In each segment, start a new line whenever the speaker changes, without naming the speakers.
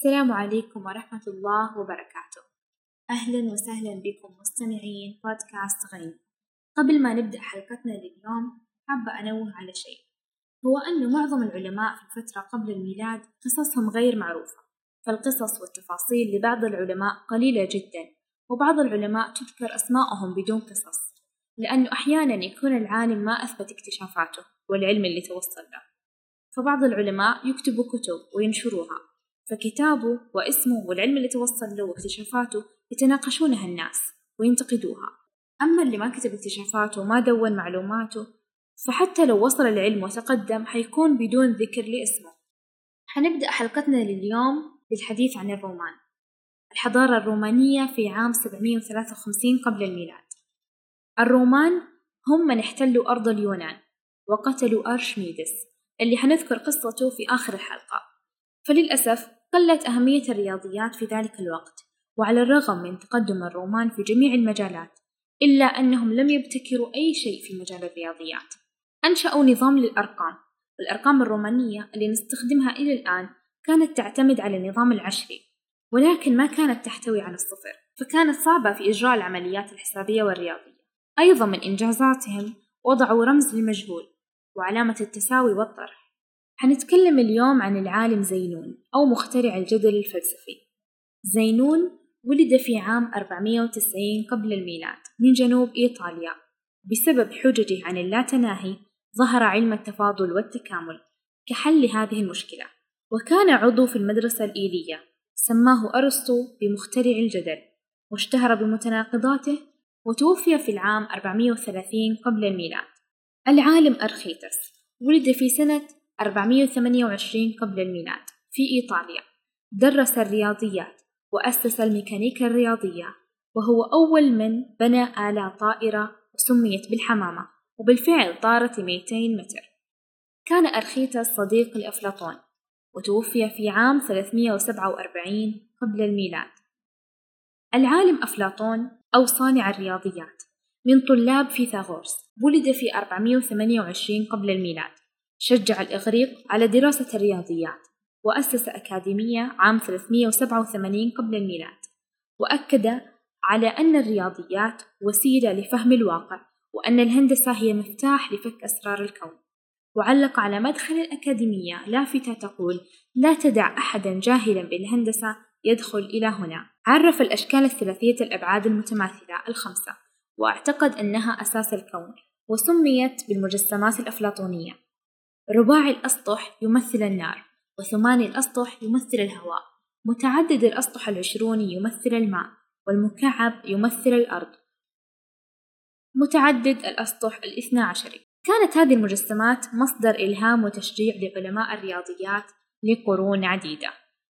السلام عليكم ورحمة الله وبركاته. أهلا وسهلا بكم مستمعين بودكاست غني قبل ما نبدأ حلقتنا لليوم حابة أنوه على شيء. هو أنه معظم العلماء في الفترة قبل الميلاد قصصهم غير معروفة فالقصص والتفاصيل لبعض العلماء قليلة جدا وبعض العلماء تذكر أسماءهم بدون قصص لأنه أحيانا يكون العالم ما أثبت اكتشافاته والعلم اللي توصل له. فبعض العلماء يكتبوا كتب وينشروها فكتابه واسمه والعلم اللي توصل له واكتشافاته يتناقشونها الناس وينتقدوها. أما اللي ما كتب اكتشافاته وما دون معلوماته فحتى لو وصل العلم وتقدم حيكون بدون ذكر لاسمه. حنبدأ حلقتنا لليوم بالحديث عن الرومان. الحضارة الرومانية في عام 753 قبل الميلاد. الرومان هم من احتلوا أرض اليونان وقتلوا أرشميدس اللي حنذكر قصته في آخر الحلقة. فللأسف قلت أهمية الرياضيات في ذلك الوقت وعلى الرغم من تقدم الرومان في جميع المجالات إلا أنهم لم يبتكروا أي شيء في مجال الرياضيات. أنشأوا نظام للأرقام والأرقام الرومانية اللي نستخدمها إلى الآن كانت تعتمد على النظام العشري ولكن ما كانت تحتوي على الصفر فكانت صعبة في إجراء العمليات الحسابية والرياضية. أيضا من إنجازاتهم وضعوا رمز للمجهول وعلامة التساوي والطرح. حنتكلم اليوم عن العالم زينون أو مخترع الجدل الفلسفي. زينون ولد في عام 490 قبل الميلاد من جنوب إيطاليا. بسبب حججه عن اللاتناهي ظهر علم التفاضل والتكامل كحل لهذه المشكلة وكان عضو في المدرسة الإيلية سماه أرسطو بمخترع الجدل واشتهر بمتناقضاته وتوفي في العام 430 قبل الميلاد. العالم أرخيتس ولد في سنة 428 قبل الميلاد في إيطاليا. درس الرياضيات وأسس الميكانيكا الرياضية وهو أول من بنى آلة طائرة وسميت بالحمامة وبالفعل طارت 200 متر. كان أرخيتس صديق لأفلاطون وتوفي في عام 347 قبل الميلاد. العالم أفلاطون أو صانع الرياضيات من طلاب فيثاغورس ولد في 428 قبل الميلاد. شجع الإغريق على دراسة الرياضيات وأسس أكاديمية عام 387 قبل الميلاد وأكد على أن الرياضيات وسيلة لفهم الواقع وأن الهندسة هي مفتاح لفك أسرار الكون. وعلق على مدخل الأكاديمية لافتة تقول لا تدع أحدا جاهلا بالهندسة يدخل إلى هنا. عرف الأشكال الثلاثية الأبعاد المتماثلة الخمسة واعتقد أنها أساس الكون وسميت بالمجسمات الأفلاطونية. رباعي الأسطح يمثل النار وثماني الأسطح يمثل الهواء. متعدد الأسطح العشروني يمثل الماء والمكعب يمثل الأرض. متعدد الأسطح الاثنى عشري كانت هذه المجسمات مصدر إلهام وتشجيع لعلماء الرياضيات لقرون عديدة.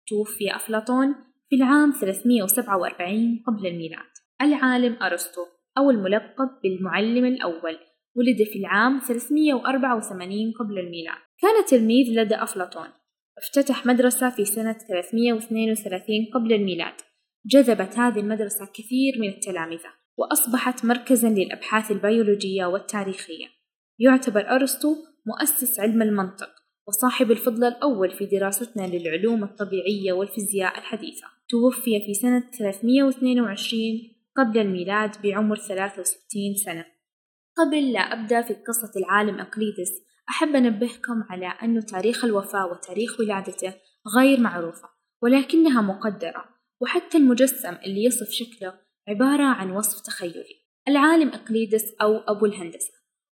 توفي أفلاطون في العام 347 قبل الميلاد. العالم أرسطو أو الملقب بالمعلم الأول. ولد في العام 384 قبل الميلاد. كان تلميذ لدى أفلاطون. افتتح مدرسة في سنة 332 قبل الميلاد. جذبت هذه المدرسة كثير من التلامذة وأصبحت مركزا للأبحاث البيولوجية والتاريخية. يعتبر أرسطو مؤسس علم المنطق وصاحب الفضل الأول في دراستنا للعلوم الطبيعية والفيزياء الحديثة. توفي في سنة 322 قبل الميلاد بعمر 63 سنة. قبل لا أبدأ في قصة العالم أقليدس أحب أنبهكم على أن تاريخ الوفاة وتاريخ ولادته غير معروفة ولكنها مقدرة وحتى المجسم اللي يصف شكله عبارة عن وصف تخيلي. العالم أقليدس أو أبو الهندسة.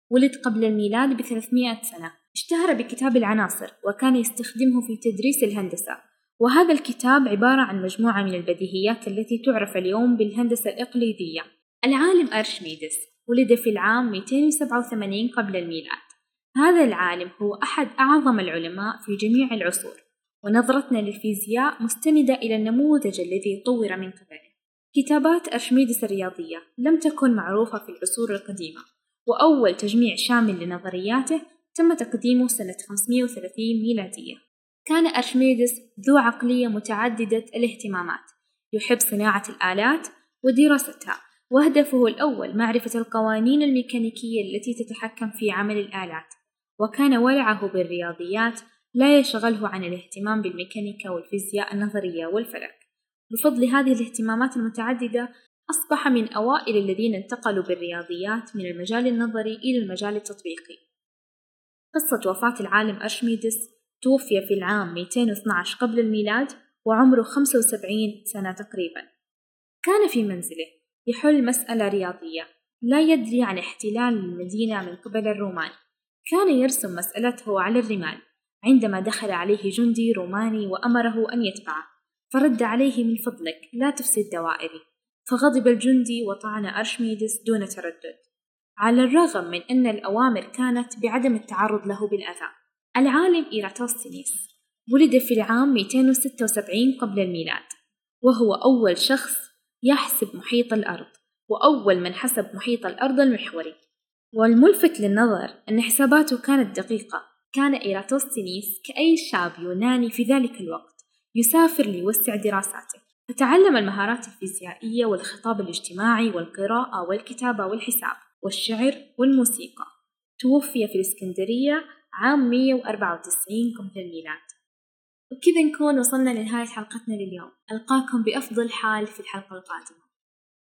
ولد قبل الميلاد ب 300 سنة. اشتهر بكتاب العناصر وكان يستخدمه في تدريس الهندسة. وهذا الكتاب عبارة عن مجموعة من البديهيات التي تعرف اليوم بالهندسة الإقليدية. العالم أرشميدس. ولد في العام 287 قبل الميلاد. هذا العالم هو أحد أعظم العلماء في جميع العصور ونظرتنا للفيزياء مستندة إلى النموذج الذي طور من قبله. كتابات أرشميدس الرياضية لم تكن معروفة في العصور القديمة وأول تجميع شامل لنظرياته تم تقديمه سنة 530 ميلادية. كان أرشميدس ذو عقلية متعددة الاهتمامات يحب صناعة الآلات ودراستها. وهدفه الأول معرفة القوانين الميكانيكية التي تتحكم في عمل الآلات وكان ولعه بالرياضيات لا يشغله عن الاهتمام بالميكانيكا والفيزياء النظرية والفلك. بفضل هذه الاهتمامات المتعددة أصبح من أوائل الذين انتقلوا بالرياضيات من المجال النظري إلى المجال التطبيقي. قصة وفاة العالم أرشميدس توفي في العام 212 قبل الميلاد وعمره 75 سنة تقريبا. كان في منزله. يحل مسألة رياضية لا يدري عن احتلال المدينة من قبل الرومان. كان يرسم مسألته على الرمال عندما دخل عليه جندي روماني وأمره أن يتبعه فرد عليه من فضلك لا تفسد دوائري فغضب الجندي وطعن أرشميدس دون تردد. على الرغم من أن الأوامر كانت بعدم التعرض له بالأذى العالم إيراتوستينيس ولد في العام 276 قبل الميلاد وهو أول شخص يحسب محيط الأرض وأول من حسب محيط الأرض المحوري. والملفت للنظر أن حساباته كانت دقيقة. كان إيراتوستينيس كأي شاب يوناني في ذلك الوقت يسافر ليوسع دراساته. فتعلم المهارات الفيزيائية والخطاب الاجتماعي والقراءة والكتابة والحساب والشعر والموسيقى. توفي في الإسكندرية عام 194 قبل الميلاد. وبكذا نكون وصلنا لنهاية حلقتنا لليوم. ألقاكم بأفضل حال في الحلقة القادمة.